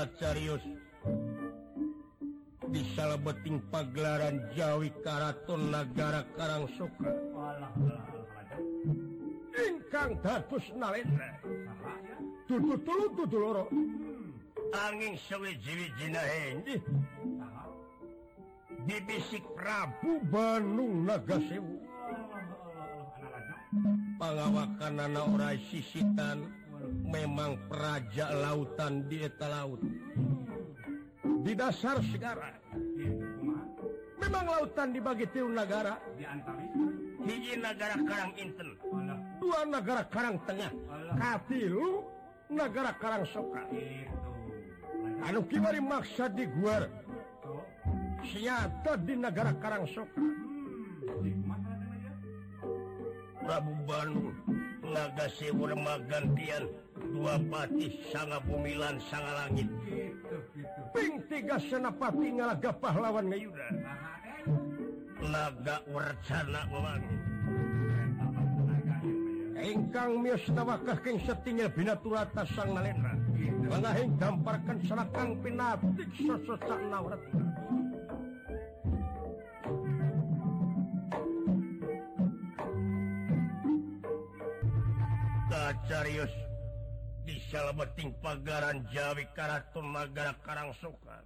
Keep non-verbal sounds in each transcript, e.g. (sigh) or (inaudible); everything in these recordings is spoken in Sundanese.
sangat serius bisa beting pagelaran Jawi Karaton negara Karang suka ingkang dados nalena dudu tulu dudu loro. Angin sewiji-wijinahe inggih dibisik Prabu Bandung Nagasewu. Pangawakan anak ora sisitan. Memang peraja lautan di eta laut. di dasar segara. Memang lautan dibagi tiun negara. Hiji negara Karang Inten dua negara Karang Tengah. Katilu negara Karang Soka anu kimari maksa di gua siata di negara Karang Soka Prabu Bandung Naga Sewu Remagantian Dua Patih Sanga Bumilan Sanga Langit. ping tiga senapati ngalaga pahlawan ngayuda laga warcana mewangi ingkang miesta wakah king setingil binaturata sang nalendra mengahing gamparkan serakang pinatik sesesak nawrat Carius salameting pagaran Jawi Karaton Nagara Karang Soka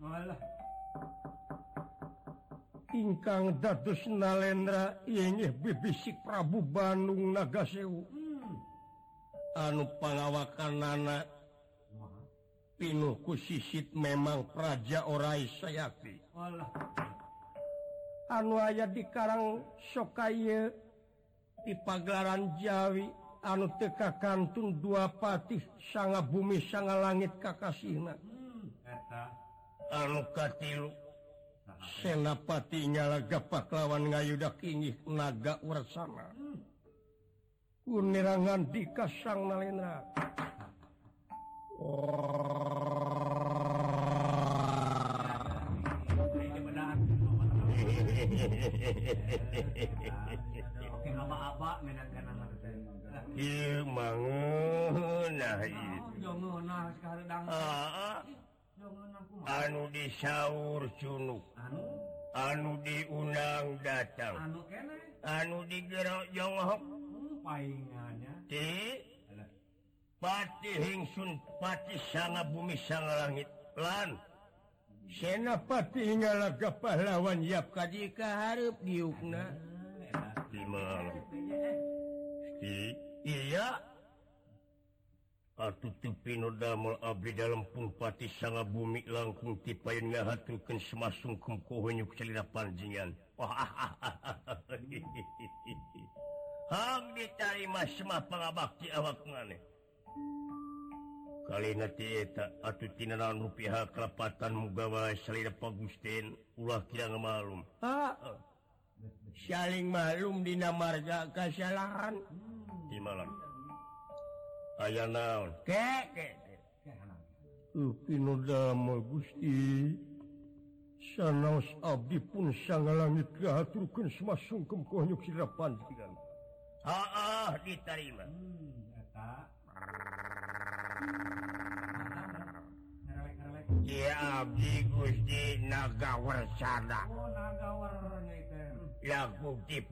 ingkang dados nalendra inggih bibisik Prabu Bandung Nagasewu hmm. anu pangawakan anak. Pinuhku sisit memang Praja Orai Sayati anu aya di Karang Sokaye di pagaran Jawi. anu teka kantun dua patih sanga bumi sanga langit kakasihna. Hmm. Anu katilu. Anukatilu senapatinyalaga paklawan ngayuda kingih naga ursana. Hmm. Kunirangan di kasang nalendra. Hehehe anu disaur Cunuk anu? Diundang datang. Anu digerok jongho Pati Hingsun Pati sangat bumi sangat langit. Lan Senapati hinggalah ke pahlawan Yap kajika harap diukna. Di malam. Di Iyaupindamel Abli dalam pati sangat bumi langkung tipain ngahaturkan semasung kumkohonyuk celina panjingan ah, ah, ah, pengabakti awak maneh kali atautinaan rupiah kelapatan mugawa salida Pagusten ulah tidak malum saling malum dina marga kesalahan di malam. Aya naon? Gusti. Sanaos Abdi pun sang langit kehaturkan semasung kemkonyuk sirapan ah, ah, diterima ya Abdi Gusti naga Nagawarsada oh, Nagawarsada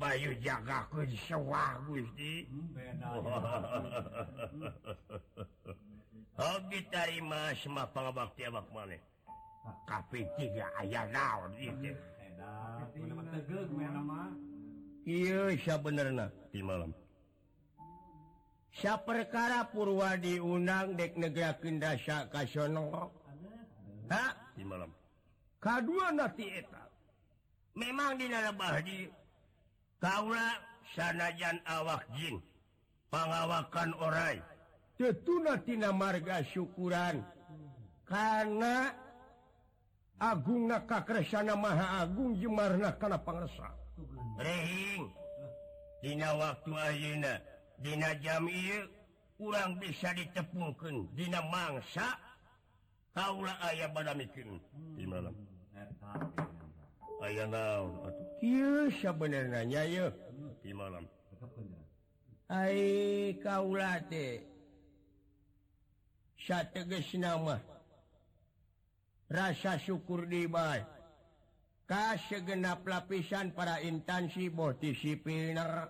Payu jaga (laughs) hobi tarima semua pengabakti abak maneh Kapi tiga ayah naon itu iya siapa benerna di malam. Siapa perkara Purwa diundang dek negara dasa kasono. ha? Di malam. Kadua nanti eta. memang di Kaula sanajan awak jin pengawakan orai. Tetunatina marga syukuran. Karena Agung Kakresana Maha Agung Jumarna karena rehing Dina waktu ayeuna Dina jam ieu kurang bisa ditepungkan Dina mangsa Kaula ayah pada mikin di malam. Hmm, aya di malam nama rasa syukur diba kasih genap lapisan para intansi boti sipilner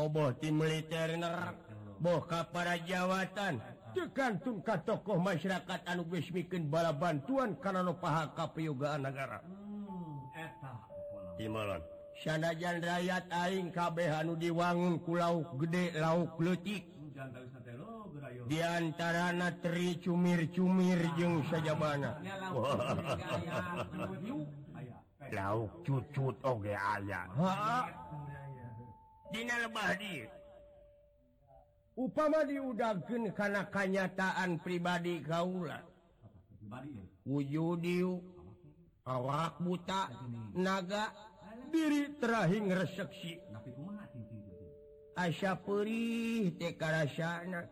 oboti militerner. Boka para jawatan. Tekantung ka tokoh masyarakat anu bismikin bala bantuan karena paha kapyogaan negara Imalan Syanajan rakyat Aing kabehanu diwangun kulauk gede lauk letik diantara natri cumir-cumir jeng saja mana (laughs) lauk cucut oge aya. Dina lebah di Upama diudagkeun kana kanyataan pribadi kaula. Wujud diu awak buta naga diri terakhir reseksi. Asya perih tekaraana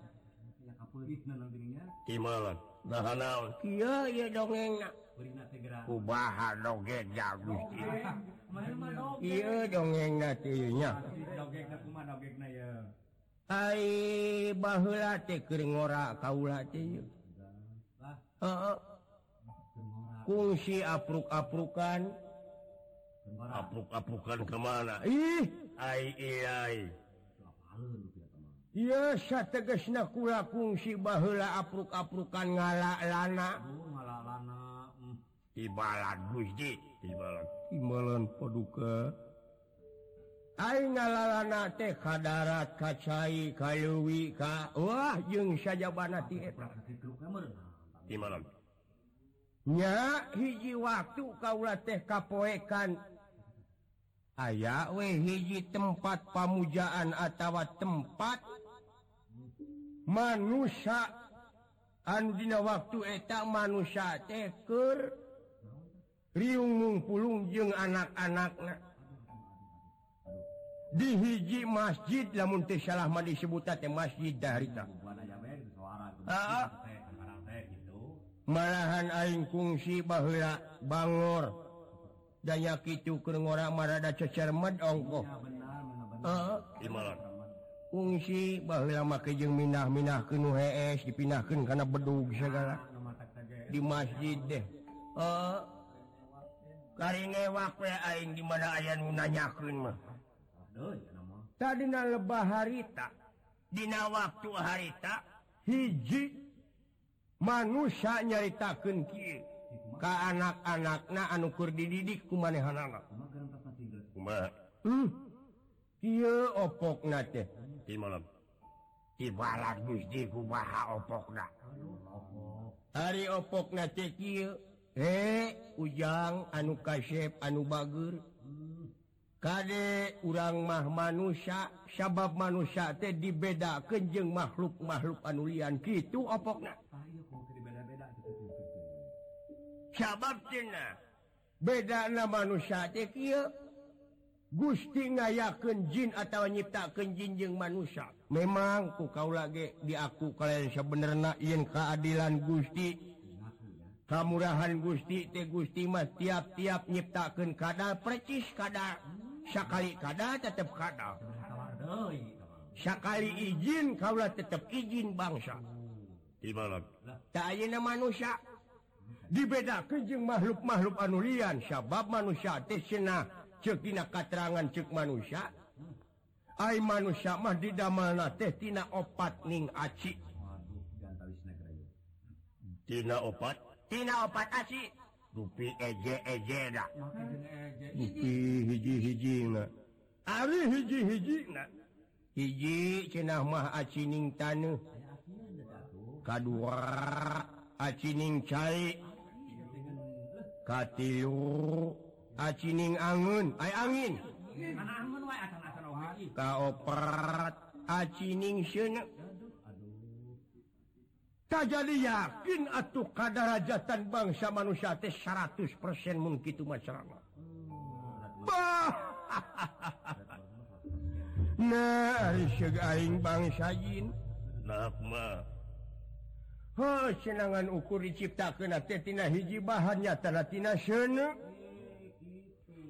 dongengubah doget jagus Iya dongeng nanya Hai teh tekering ora kaula Uh, kungsi apruk-aprukan. Apruk-aprukan kemana? Ih! Iya teges nakula kungsi bahula apruk-aprukan ngalak lana tibalan Guji Imbalan paduka. Ay ngalalana teh kadarat kacai kayuwi ka wah jeung saja ti eta. Di nya hiji waktu kaula teh kapoekan. Aya we hiji tempat pamujaan atawa tempat manusia. Anu dina waktu eta manusia teh keur riungung pulung jeung anak-anakna. Di hiji masjid lamun teh salah mah disebut teh masjid dahrita Heeh. malahan aing kungsi bahwa Bangor dayaki ngora marada cecer medongko fungsi bahwa makejeng minah-minah ke hees dipinahkan karena bedug segala. di masjid deh. Kariwa aing di mana ayan nanyakeun mah. Tadi lebah harita. Dina waktu harita hiji manusia nyaritakan Ki ke anak-anak na anukur dididik ku manehan anak hmm. opok di malam? Ibarat Gusti opok hari opok na eh ujang anu kasep anu bager. Kade urang mah manusia sabab manusia teh dibeda kejeng makhluk makhluk anulian gitu opokna. beda manusia Gusti ngayaken jin atau nyipta jinjeng manusia. Memangku kau lagi diaku kalian sebenarnya yin keadilan Gusti. Kemurahan Gusti teh Gusti Mas tiap-tiap nyiptakan kadal precis kada sakali kada tetap kada sekali izin kaulah tetap izin bangsa. Ibarat tak manusia. dibeda kejeng makhluk-makhluk anulian sabab manusia Tesna cekina katerangan cek manusia. Hai manusia mah didamel tehtina opat ning aci. Tina opat? Tina opat aci. Rupi eje eje hiji-hiji hiji hiji hiji cenah mah acining tanuh aci acining cair katilu acining angun. Ay angin. Kaoperat acining seuna tak jadi yakin atuh kadarajatan bangsa manusia teh 100% mungkin kitu masyarakat. Bah! (laughs) Nah aing bangsa jin. Nah, mah. senangan ukur diciptakantina hiji bahannya tadatina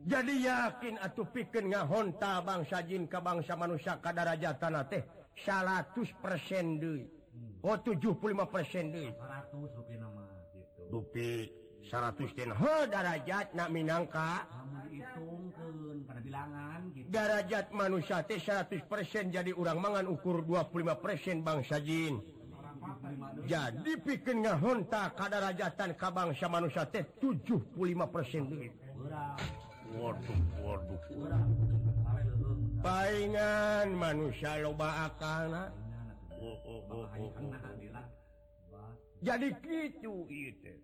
jadi yakin atau pikir ngahonta bangsa Jin ke bangsa manusia kadarraja tanah teh 100% duit Oh 75% dupi 100 den derajat nak Minangka. Darajat manusia teh 100% jadi urang mangan ukur 25% bangsa Jin. jadi pikir ngahonta kadar rajatan Kabangsa manusia teh 75 persen duit palingan manusia loba akan oh, oh, oh, jadi gitu itu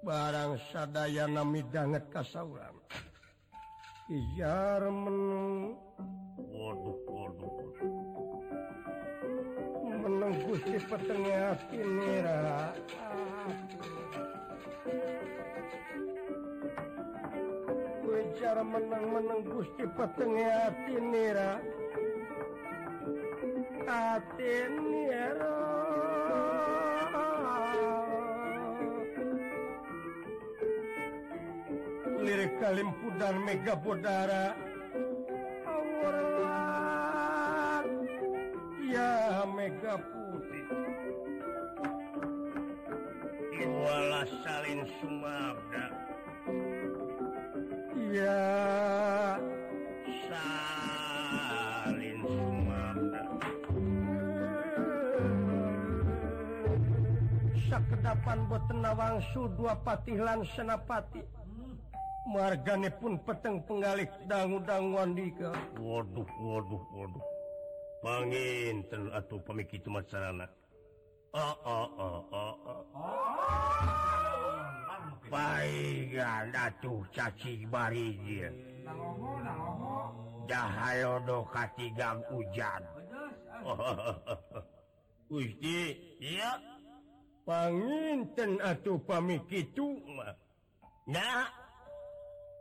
barang sadaya nami banget kasauran ijar menung. Waduh waduh. seneng Gusti petenge atine ra kowe cara menang-menang Gusti petenge atine nira, atine nira, lirik kalimpuan mega bodara. Mega putih. Iwala salin sumabda. Ya salin sumabda. Sakedapan botenawang su dua patilan senapati. Margane pun peteng penggalik dangu-dangu andika waduh waduh waduh panginten atau pemikir itu masalah oh, oh, oh, tuh caci bari Dahayodo katigang hujan (laughs) ya. Panginten atau pemikir itu nah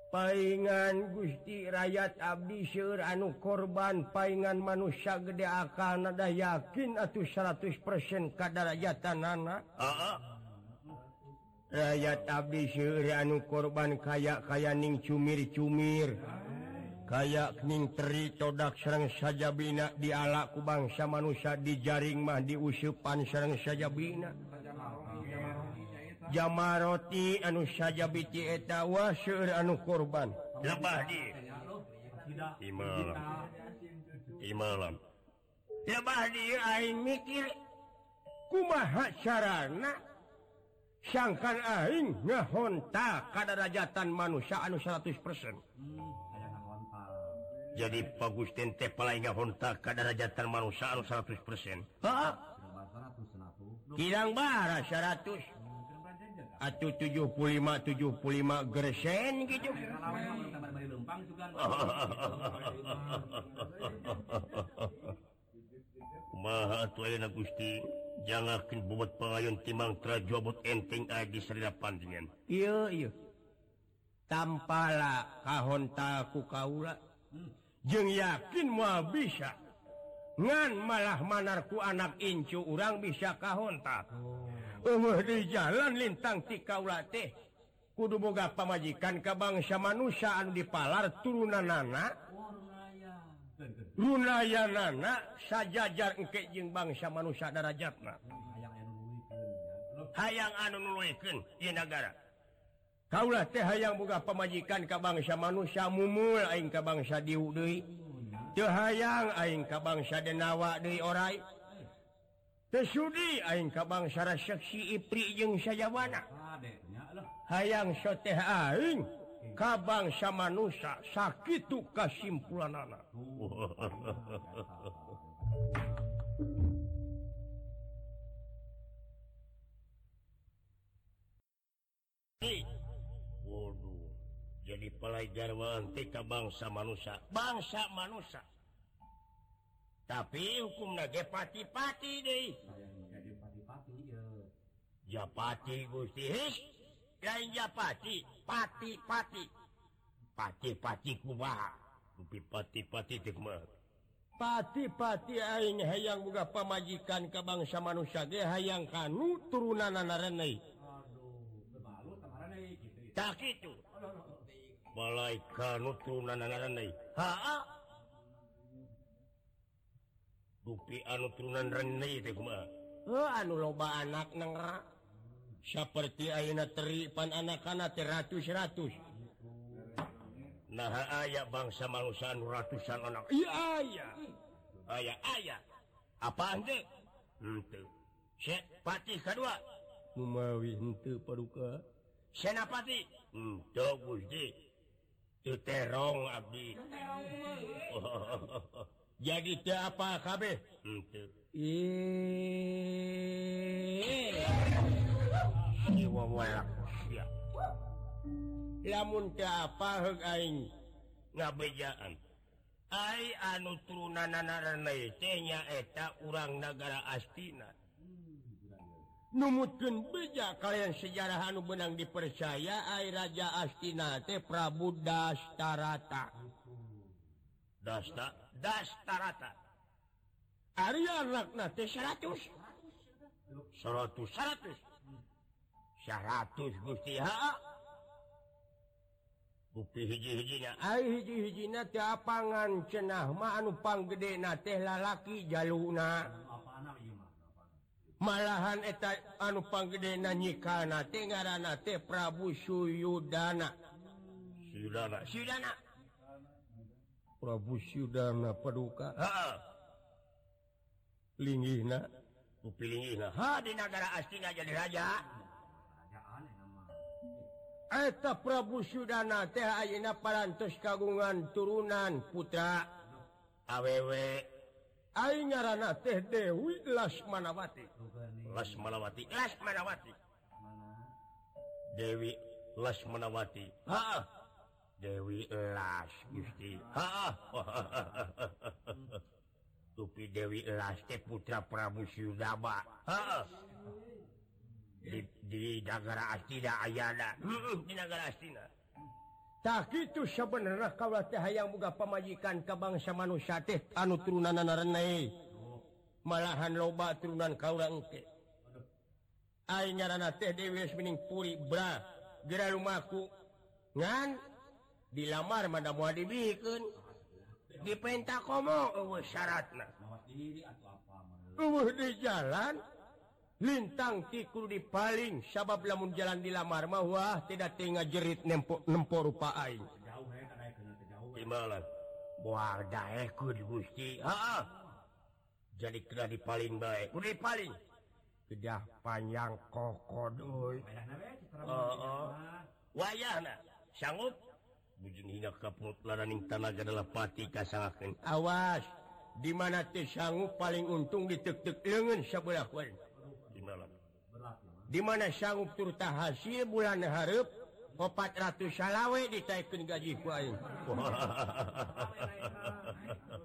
palingan Gusti rakyat Abdi seueur anu korban paingan manusia gede akan ada yakin atau 100% kadarajatan anak rakyat Abdi anu korban kayak ning cumir-cumir. Kayakning teri todak Serang saja bina dialaku bangsa manusia di jaring mah diusupan Serang saja bina. Jamaroti anu saja bitetawa anu korban lebah malam. Lebah mikir kumaha sarana? Sangkan aing ngehonta kada rajatan manusia anu 100% jadi bagus tente teh palai ngehonta kada rajatan manusia anu 100% Heeh. Kirang bara 100 acuh 75 75 gersen gitu ma Gusti jangankin bobot pengayun timang terjobot enting di serda pandingan. iya iya tampala kahontaku kaula jeung yakin mau bisa ngan malah manarku anak incu orang bisa kahontak oh. umur di jalan lintang ti kaulatih kudu boga pamajikan ke bangsa manusia anu dipalar turunan nana runaya nana sajajar engke jeung bangsa manusia darajatna. Hayang anu nuluikeun ieu nagara. Kaulah teh hayang boga pamajikan ka bangsa manusia mumul aing ka bangsa diu deui. Teu hayang aing ka bangsa denawa deui orai. Tesudi aing kabang Sara seksi Ipri jeung sayawana ah, hayang soteh aing kabang sama manusa sakit kasimpulan anak Waduh jadi pelajar wanti kabangsa manusia bangsa manusia tapi hukum nagepati-pati deh. Japati Gusti. Lain japati pati-pati. Pati-pati kumaha tapi pati-pati tikmah pati-pati aing hayang boga pamajikan ke bangsa manusia ge hayang kanu turunan narenei tak itu. Balai kanu turunan narenei ha dupi anu turunan rene kumaha? Oh, anu loba anak neng seperti ayeuna teri pan anakana teh ratus-ratus nah aya bangsa malusan ratusan anak. Iya aya. Aya aya. Apaan teh? Henteu. Syekh Patih kedua. Numawi henteu paduka. Senapati henteu Gusti. Teu terong abdi. (laughs) jadi apakabeh lamun apa ngabejaan. Hai anu turunannya eta urang negara Astina. Numutkan beja kalian sejarah anu benang dipercaya air Raja Astina teh Prabu Dastarata. Dasta dastarata Arya rakna teh 100 100 100 100 Gusti ha bukti hiji-hijinya ai hiji-hijina teh apangan cenah mah anu panggedena teh lalaki jaluna malahan eta anu panggedena nyikana teh ngaranna teh Prabu Suyudana Suyudana Suyudana Prabu Syudana Paduka. Eta Prabu Sudana ayeuna paras kagungan turunan putra. Aww nyarana teh Dewi Lasmanawati. Lasmanawati. Lasmanawati. Dewi Lasmanawati. Ha. Dewi las Gusti. Dewi Elaste Putra Prabu Syudaba di, di negara Astina Ayana. Mm, mm, di negara Astina. Tak itu sebenarnya kalau teh hayang buka pemajikan ke bangsa manusia teh anu turunan renai. Malahan loba turunan kaurang teh Aing nyarana teh Dewi Mening Puri bra. Gera rumahku. Ngan? dilamar mana mau dibikin dipentak ngomong syaratnya di jalan. Lintang tikul di paling sabab lamun jalan dilamar mawah tidak tinggal jerit nempok nempor rupa aing. Buang daeku di Gusti. Jadi kena di paling baik udah paling. Sudah panjang kokodoy. Uh, uh. wayah sanggup? bujung kaputlaning tanaga adalah pati kasangaken. Awas! Di mana dimana sanggu paling untung ditek-tek lengan Di mana? Sanggup turta hasil bulan Harp 400 salawe ditaikan gaji kuing (laughs)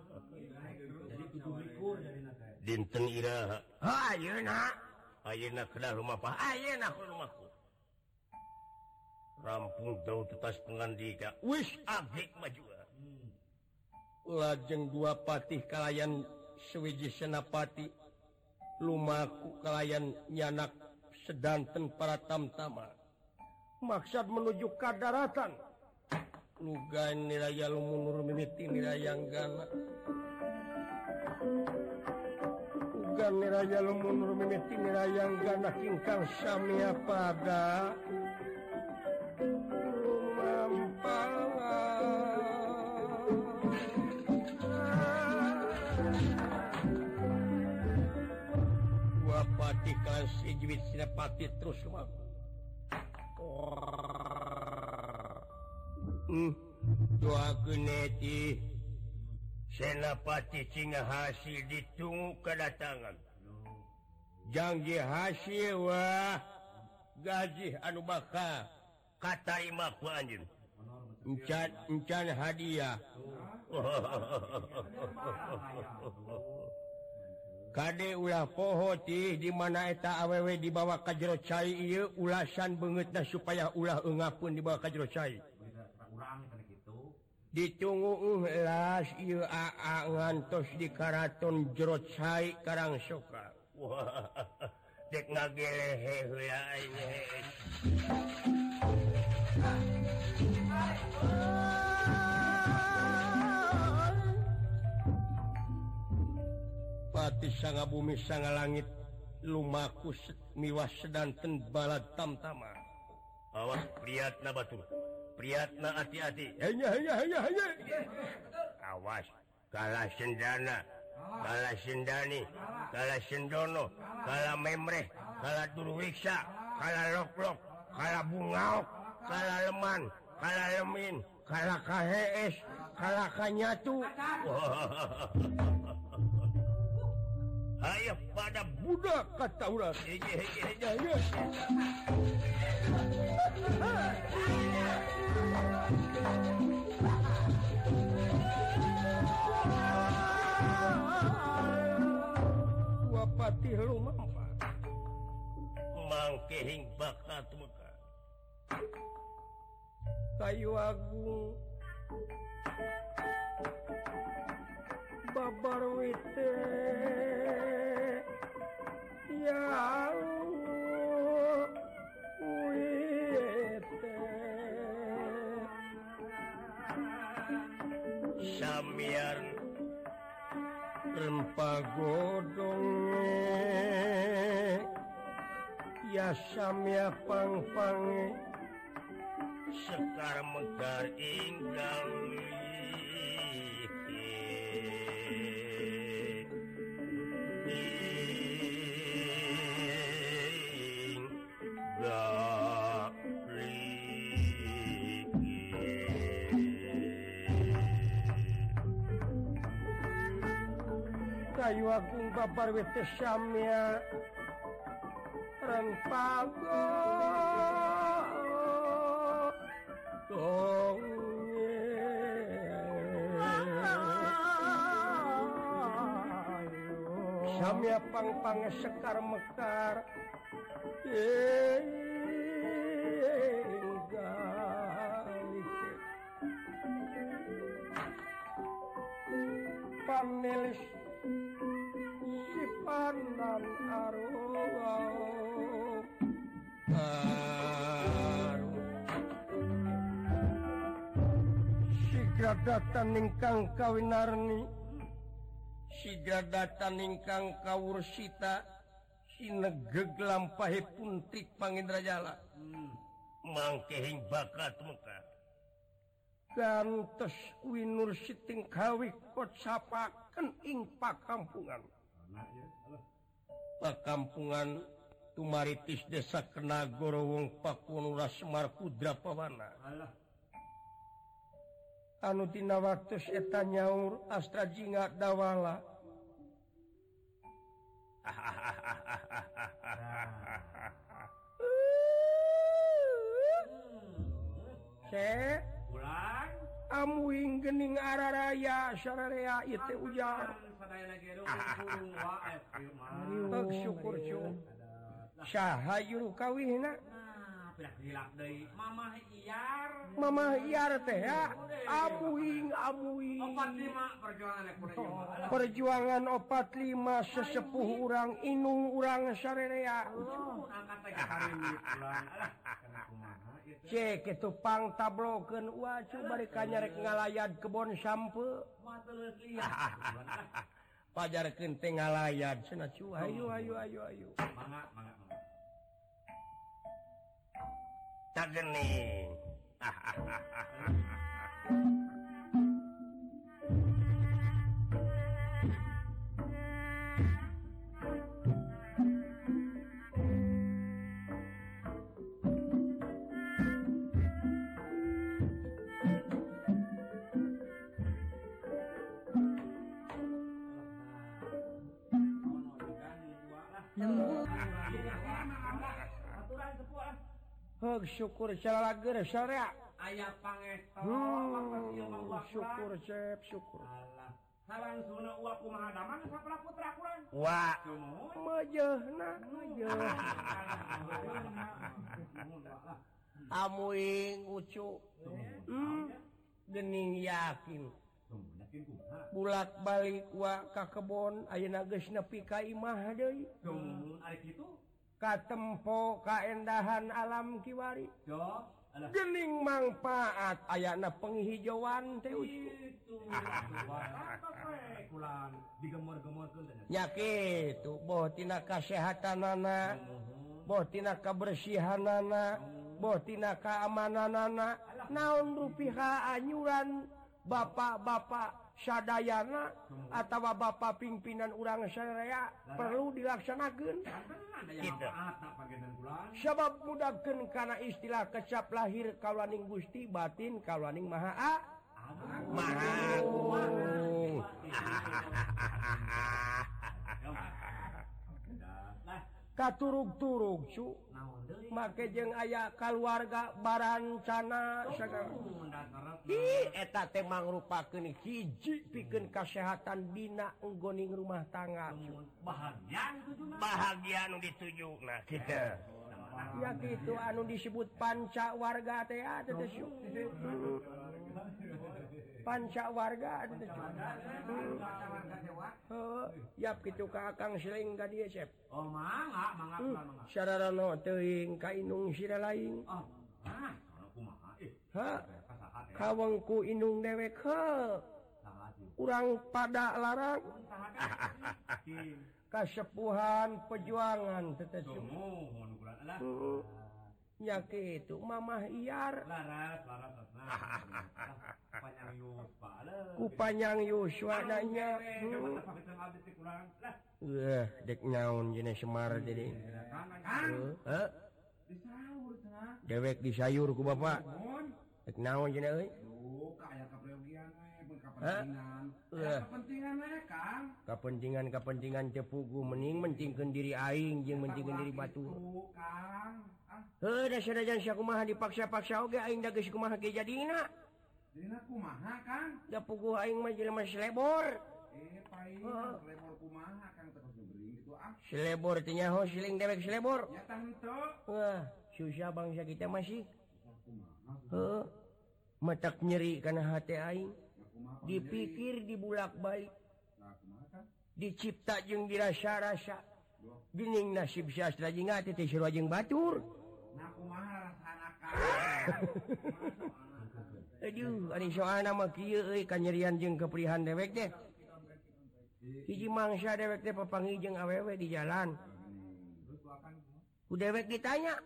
dinten Ira. Rumah rumahku. Rampung daun tetas pengandika wis abik maju. Lajeng dua patih kalian sewiji senapati. Lumaku kalian nyanak sedanten para tamtama. Maksud menuju kadaratan. Lugan niraya lumunur mimiti nirayang gana lugan niraya lumunur mimiti nirayang gana kingkang samia pada tidak pati terus hmm. Senapati Singa hasil ditunggu kedatangan. Janji hasil Wah gaji anu bakal kata imak anjir encan encan hadiah. (laughs) Kade ulah pohoti dimana eta awewe dibawa ka jero cai ieu ulasan banget supaya ulah enga pun dibawa kajjro cai. Ditunggu euh las ngantos di Karaton jero cai Karang soka. pati Sanga Bumi Sanga Langit Lumaku Miwas Sedanten Balad Tamtama. Awas Priyatna Batu. Priyatna hati-hati. Awas Kala Sendana Kala Sendani Kala Sendono Kala Memreh Kala Durwiksa Kala Loklok Kala Bungaok Kala Leman Kala Lemin Kala KHS Kala Kanyatu. Hahaha (laughs) Ayah pada budak kata orang. Dua patih lu mampa Mangkehing bakat muka Kayu agung. babar wite. Ya wite. Samyar rempa godong ya samya pang pang sekar megar inggal. ayu babar papar wis tesamya ren pago dong Samya pang pang sekar mekar Panelis datan ingkang kawinarni siga datan ingkang kawursita sinegeg lampahi puntik pangindrajala hmm. mangke hing bakat muka gantos winur siting kawik pot sapaken ing pakampungan anak ya pakampungan Tumaritis Desa Kenagorowong Pakunura Semar Kudra Pawana. Anu dina waktu eta nyaur Astra Jinga Dawala ah. Amuing gening araraya ieu itu ujar. syukur Syahyu kawin Mama perjuangan opat 5 sesepuh urang Inung urang syariah cek itupang tabloken coba nyarek ngalayad kebon sampe. Pajar kenteng ngalayat cu ayo ayo ayo ayo. Tak geni (laughs) syukur secara syariah. Ayaah hmm, syukur cep syukur. Wah. Amuing ucu. Hmm, gening yakin. Bulat balik wa kebon Ayeuna geus nepi ka imah deui. katempo kaendahan alam Kiwari. Gening manfaat ayana penghijauan teh nyakit bohtina kesehatan nana bohtina kebersihan nana bohtina keamanan nana naon rupiah anyuran? Bapak-bapak Sadayana atau Bapak pimpinan urang saya perlu dilaksanakan sabab mudahkan karena istilah kecap lahir kalauing Gusti batin kalauing Maha Maha (laughs) katurug-turug make jeung aya keluarga barancana eta temang rupa keni hiji piken kesehatan bina nggoning rumah tangga bahagia bahagian dituju nah kita. Ya gitu anu disebut panca warga teh ah, panca warga oh, ya gitu Kakang sering tadi kainung si lain kawengku inung dewek kurang pada larang. (laughs) Kasepuhan pejuangan tetap nyaki itu Mamah iar kupanyang Yuswanya hmm. dek nyaun jenis Semar jadi. dewek di sayurku Bapak. Dek naon je kepentingan. Kepentingan cepugu mening mencingkan diri Aing je mencingkan diri batu. kumaha dipaksa-paksa oge aing dageus kumaha ge kumaha Kang? Da puguh aing mah jelema eh, kumaha Kang terus kitu ah. Teh dewek selebor. Ya henteu. Wah, susah bangsa kita masih. metak nyeri kana hati aing. Dipikir dibulak-balik. Dicipta jeung dirasa-rasa. Dining nasib sastra jeung ati teh batur. nyerian jeung keprihan dewek deh. Hiji mangsa dewek deh pepangi jeung awewe di jalan. Ku dewek ditanya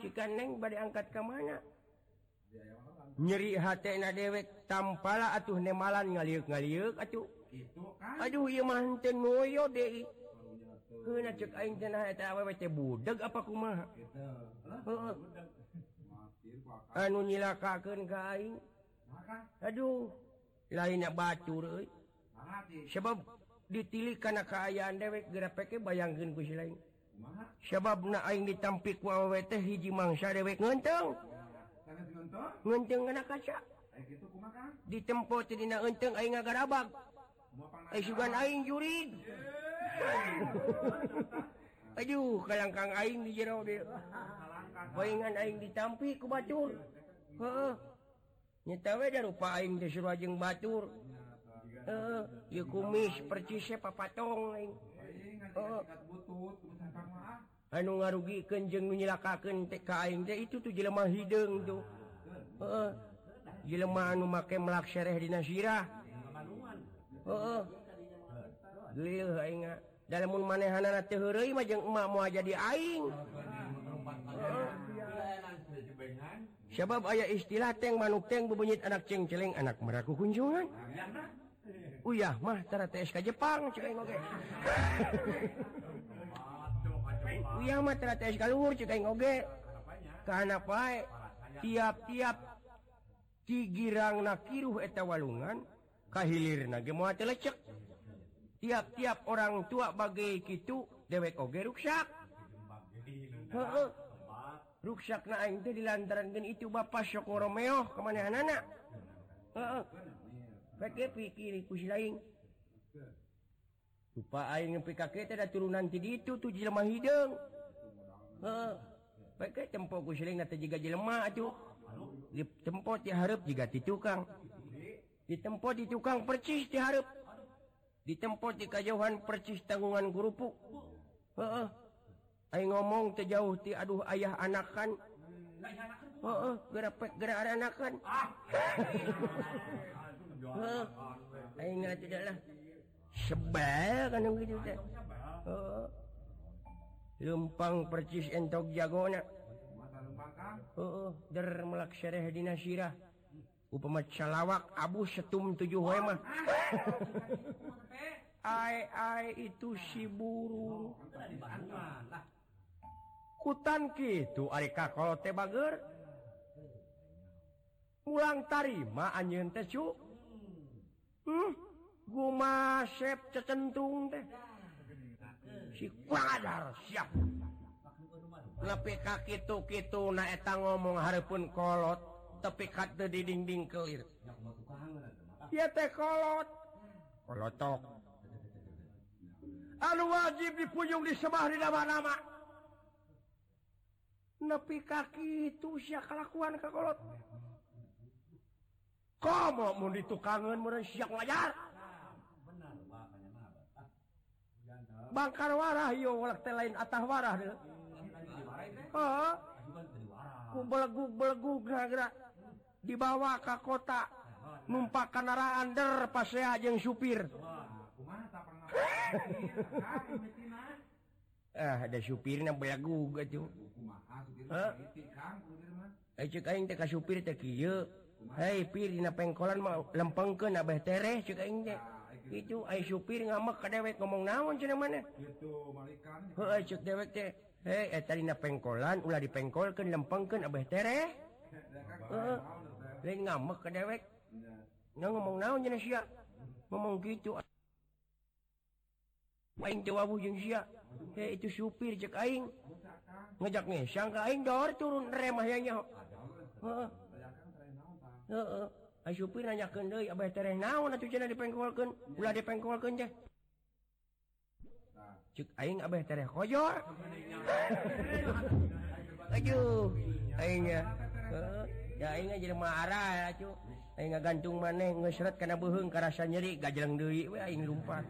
jika neng badai angkat ke mana? Nyeri hati na dewek tampala atuh nemalan ngaliuk ngaliuk atuh aduh ieu manten ngoyo deui budak heeh. Anu nyilakakeun ka aing. Aduh lainnya bacur sebab ditilik kana kaayaan dewek geura peke bayangkeun ku lain. Sebab na aing ditampik ku awewe teh hiji mangsa dewek ngenteng. Ngenteng kana kaca. Ditempo tidak enteng aing ngagarabag abag eh sugan aing jurid. Yeah. (laughs) Aduh kalangkang aing di jero bayangan aing ditampi ku batur. Heeh. Nyetawe da rupa aing di surajeng batur. Heeh. Ieu kumis percis papatong aing. Heeh. Anu ngarugikeun jeung nu nyilakakeun teh ka aing teh itu tuh jelema hideung tuh. Heeh. Jelema anu make melak sereh dina sirah. Heeh. Lil aing dalammun mah jeung emak moal jadi aing. Sebab ayah istilah teng manuk teng bebunyit anak ceng celeng anak meraku kunjungan uyah mah tara TSK Jepang celeng oge (laughs) uyah mah tara TSK luhur celeng oge karena pae tiap-tiap tigirang nakiruh eta walungan kahilir nage moa telecek Tiap-tiap orang tua bagai gitu dewek oge ruksak. Ruksak na aing teh dilantaran gen itu bapak sok ngoromeo ke mana anak. Heeh. Pake pikir ku si lain. Lupa aing ngepi kakek teh da turunan ti ditu tu jelema hideung. Heeh. Pake tempo ku si lain teh jiga jelema atuh. Di tempo ti hareup jiga ti tukang. Di tempo di tukang percis ti hareup. ditempot di kejauhan percis tanggungan gurupuk Ayo ngomong tejauh ti aduh ayah anakan. Heeh gerapek gerak anakan. Tidaklah sebel kan gitu teh. Lumpang percis entok jagona heeh der melak syarah dina sirah. upamaca lawak Abu Setum 7 Wemah (laughs) itu si burung kutan gitu Arika teh bager. Pulang tarima anjeun teh cu. Hmm, guma sep cecentung teh. Si kuadar siap. Lebih kaki kitu-kitu na eta ngomong harapun kolot. tapi kat di dinding kelir ya teh kolot. Kolotok. Anu wajib dipunjung disembah di nama-nama. Nepi kaki itu sia kelakuan ke kolot. Kamu mau ditukangan mau siak wajar bangkar warah yo walak teh lain atah warah deh. Heeh. belegu belegu gerak-gerak. dibawa ke kota. Numpak kendaraan der pasea jeung supir. Ah ada supirnya banyak gugat tuh eh cek aing teh ka supir teh kieu. Hei pir dina pengkolan mah lempeng ke tereh cek aing teh. Itu ai supir ngamak ka dewek ngomong naon cenah mana gitu cek dewek teh. Hei eta dina pengkolan ulah dipengkolkeun lempengkeun abeh tereh heeh lain ngamak ke dewek nah, ngomong naon jenis sia ngomong gitu aing teu wabu jeung sia eh itu supir cek aing ngejak ngesang ka aing dor turun remah ya nya heeh heeh ai supir nanyakeun deui abah tereh naon atuh cenah dipengkolkeun ulah dipengkolkeun teh cek aing abah tereh koyor aduh aing ya heeh Ya aing jadi marah atuh. Aing gantung maneh ngesret kana beuheung karasa nyeri gajeleng deui we aing lumpat.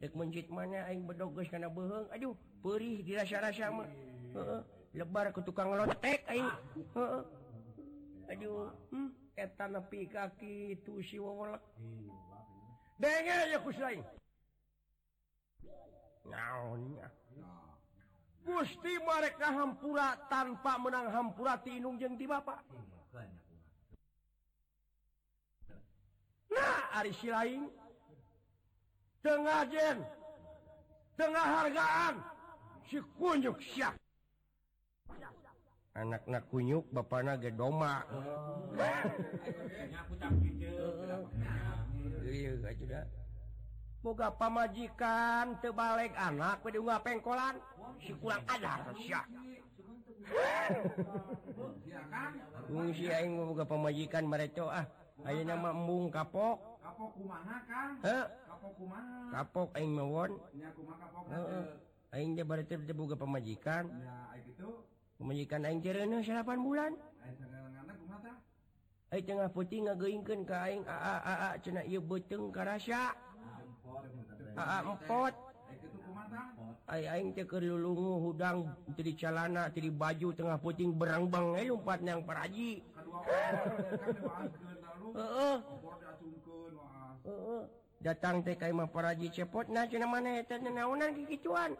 Dek mencit mana aing bedog geus kana beuheung. Aduh, perih dirasa-rasa mah. Heeh. Lebar ke tukang lotek aing. Heeh. Aduh, hmm, eta nepi ka itu si wawalak. Denge ya kusai aing. Naonnya? Gusti mereka hampura tanpa menang hampura tinung jeng di Bapak. Nah Ari Silaing tengah jen. Tengah hargaan. Si kunyuk siap. Anak-anak kunyuk bapak ge doma. Oh, iya sudah boga pamajikan tebalik anak pada unggah pengkolan. Si kurang ajar siap (laughs) si aing boga pamajikan mereka ah. Ayeuna mah embung kapok. Kapok kumaha Kang? heh Kapok kumaha? kapok aing mewon Nya kumaha kapok heeh. Aing teh bari teh boga pamajikan. Ya ai kitu. pamajikan aing teh reuneus 8 bulan. Ai sangaranganna kumaha tah? aing tengah putih ngageuingkeun ka aing aa aa cenah ieu beuteung karasa aa ayaing ceker lulungu hudang di calana di baju tengah puting berangbang eh umpat yang paraji. Datang teh TK mah paraji cepot nah cenah mana eta naonan kikituan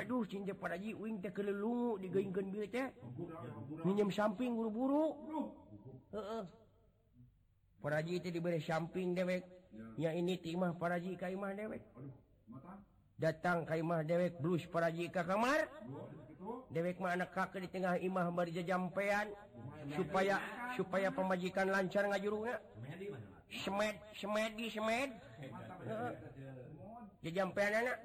aduh cing teh paraji uing teh kelelungu digeingkeun bieu teh. Minjem samping buru-buru. Heeh. paraji itu diberi samping dewek. Nya ini timah paraji Kaimah dewek. Datang Kaimah dewek blus paraji Ka kamar. Dewek mah anak kakek di tengah imah berjejampean. Supaya supaya pemajikan lancar ngajuruna semed semedi semed jejampean anak.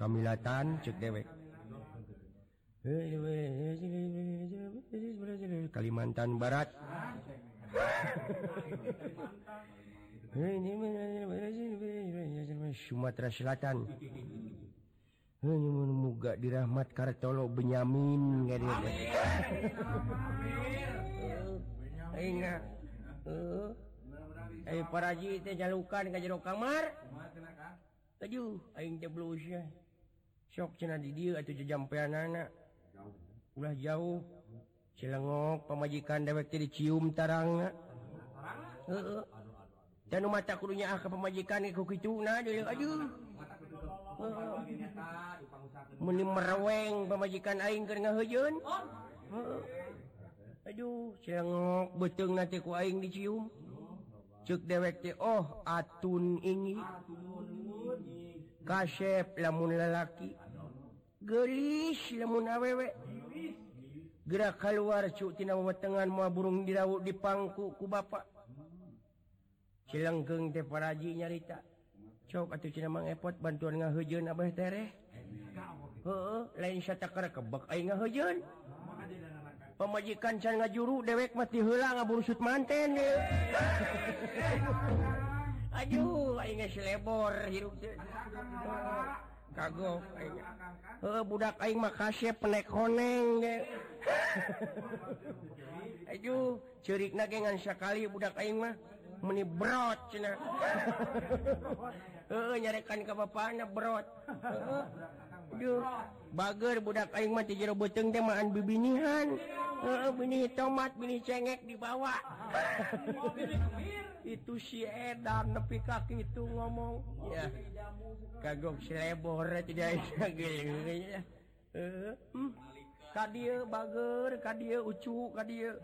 Kamilatan cek dewek Kalimantan Barat Sumatera Selatan muga dirahmat karetolo benyamin paraji jalukan ka jero kamar. Teju sok jampean anak ulah jauh. Cilengok pemajikan dewek jadi cium taranga dan mata kurunya ah pemajikan ku kituna dulu. Aduh. meni mereweng pemajikan aing ke ngahuyun aduh cengok beteng nanti ku aing dicium. Cek dewek teh oh atun ini kasep lamun lalaki. Gelis lamun awewe. Gerak keluar cuk tina wetengan mau burung dirawut di pangku ku bapak. Cilenggeng teh paraji nyarita. cok atuh cenah mang epot bantuan ngaheujeun abah tereh heeh lain satakar kebek aing ngaheujeun. Pamajikan can ngajuru dewek mati heula ngaburusut manten ye (laughs) aduh aing geus lebor hirup teh. Kagok aing. Heeh budak aing mah kasep penek honeng ge. (laughs) Aduh ceurikna ge ngan sakali budak aing mah. meni brot cina. (laughs) Heeh nyarekan ka bapana brot. Duh bager budak aing mah ti jero beuteung teh maan bibinihan. Heeh bini tomat bini cengek dibawa (laughs) itu si edan nepi ka kitu ngomong. Ya kagok selebor tidak geuleuh heeh. Hmm, ka dieu bager ka dieu ucu ka dieu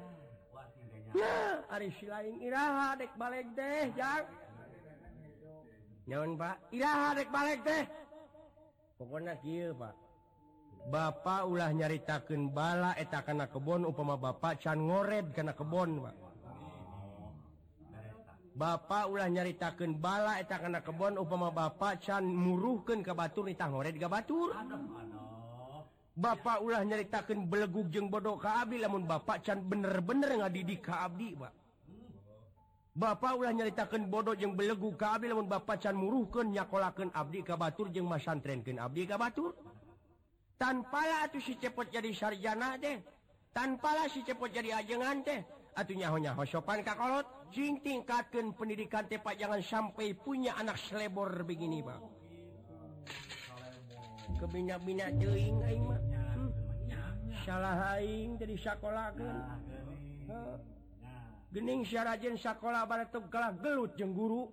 lain Irahadek balik deh nyaon Pak. Irahadek balik deh. Pokoknya kill Pak. Bapak ulah nyaritakan bala eta karena kebon upama Bapak can ngored karena kebon Pak. Bapak ulah nyaritakan bala eta karena kebon upama Bapak can muruhkan ke Batur nitah ngored ka Batur. Bapak ulah nyaritakan belegug jeng bodoh Kabi namun Bapak can bener-bener ngadidik ka Kaabdi Pak. Bapak ulah nyaritakan bodoh jeng belegu abdi namun Bapak can muruhkan nyakolakan Abdi Kabatur jeng masantrenkan Abdi Kabatur tanpalah atuh si cepot jadi sarjana deh tanpalah si cepot jadi ajengan teh atuh nyaho-nyaho sopan kakolot cing tingkatkan pendidikan teh Pak jangan sampai punya anak selebor begini Pak. kebina-bina Deing salahing jadi sekolah Gening rajin sekolah barat telah gelut jeung guru.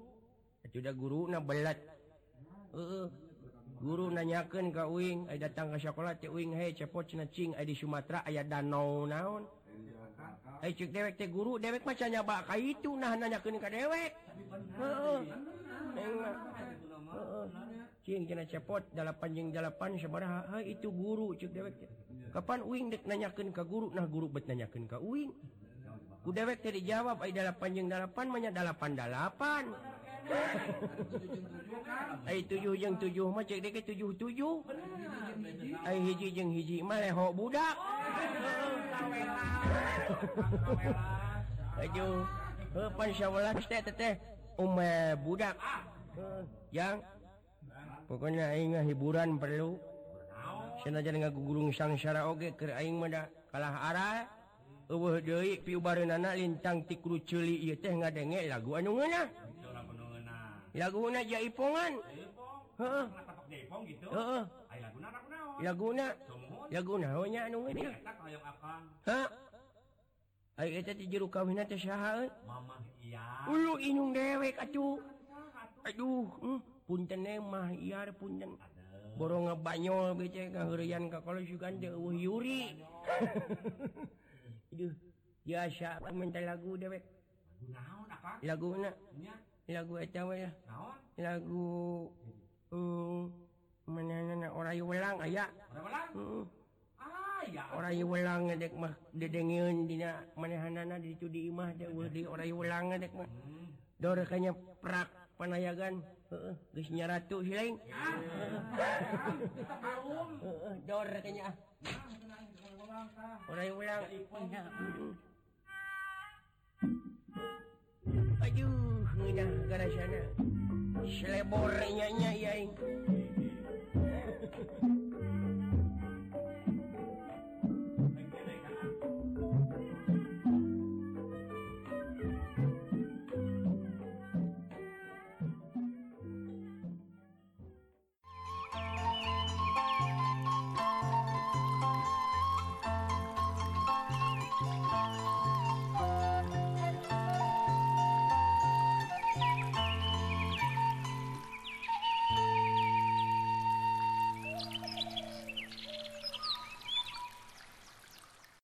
Sudah guru na belat uh, guru ka uing wing datang ke sekolah uing hey, cepot cing di Sumatera aya danau naon? Hey, cek dewek teh guru dewek mah can nyaba ka itu nah nanyakeun ka dewek. Uh, uh. Uh, uh. cepot dalam panjang sabaraha? sebaraha itu guru dewek. Kapan uing dek nanyakeun ka guru nah guru bet nanyakeun ka uing. ku dewek tadi dijawab ai dalam panjang dalapan manya dalapan dalapan. (laughs) Ai tujuh jeung tujuh mah cek dek tujuh tujuh. Ai hiji jeung hiji mah leho budak. (laughs) Ayo, pan syawalah teh teh ume budak. Ah. Yang pokoknya Aing hiburan perlu. Senajan gugurung sangsara oge keur aing mah kalah arah eueuh deui piubareunana lincang ti celi ieu teh ngadenge lagu anu ngeunah. Lagu na jaipongan. Heeh. Heeh. Laguna laguna honya anu ngeunah. Ha Ayo eta ti juru kawinna teh saha? Mamah iya. Ulu inung dewek atuh. Aduh, hmm. punten mah iar punten. Borong ngebanyol bece kaheureuyan ka kalau juga ada uh yuri. Itu (laughs) ya siapa minta lagu dewek lagu na lagu etawa ya? Lagu uh, mana orang welang ah, aya uh, orang welang? Ngedek mah dedengeun dina manehanana dicu di imah di orang welang ngedek mah. Dor kanya prak panayagan. Heeh, geus nyaratu si lain. Kita kaum. Heeh, dor kanya. ah. Orang welang. Heeh. Aduh, ngeunah gara sana. Selebor nya nya ya. (laughs)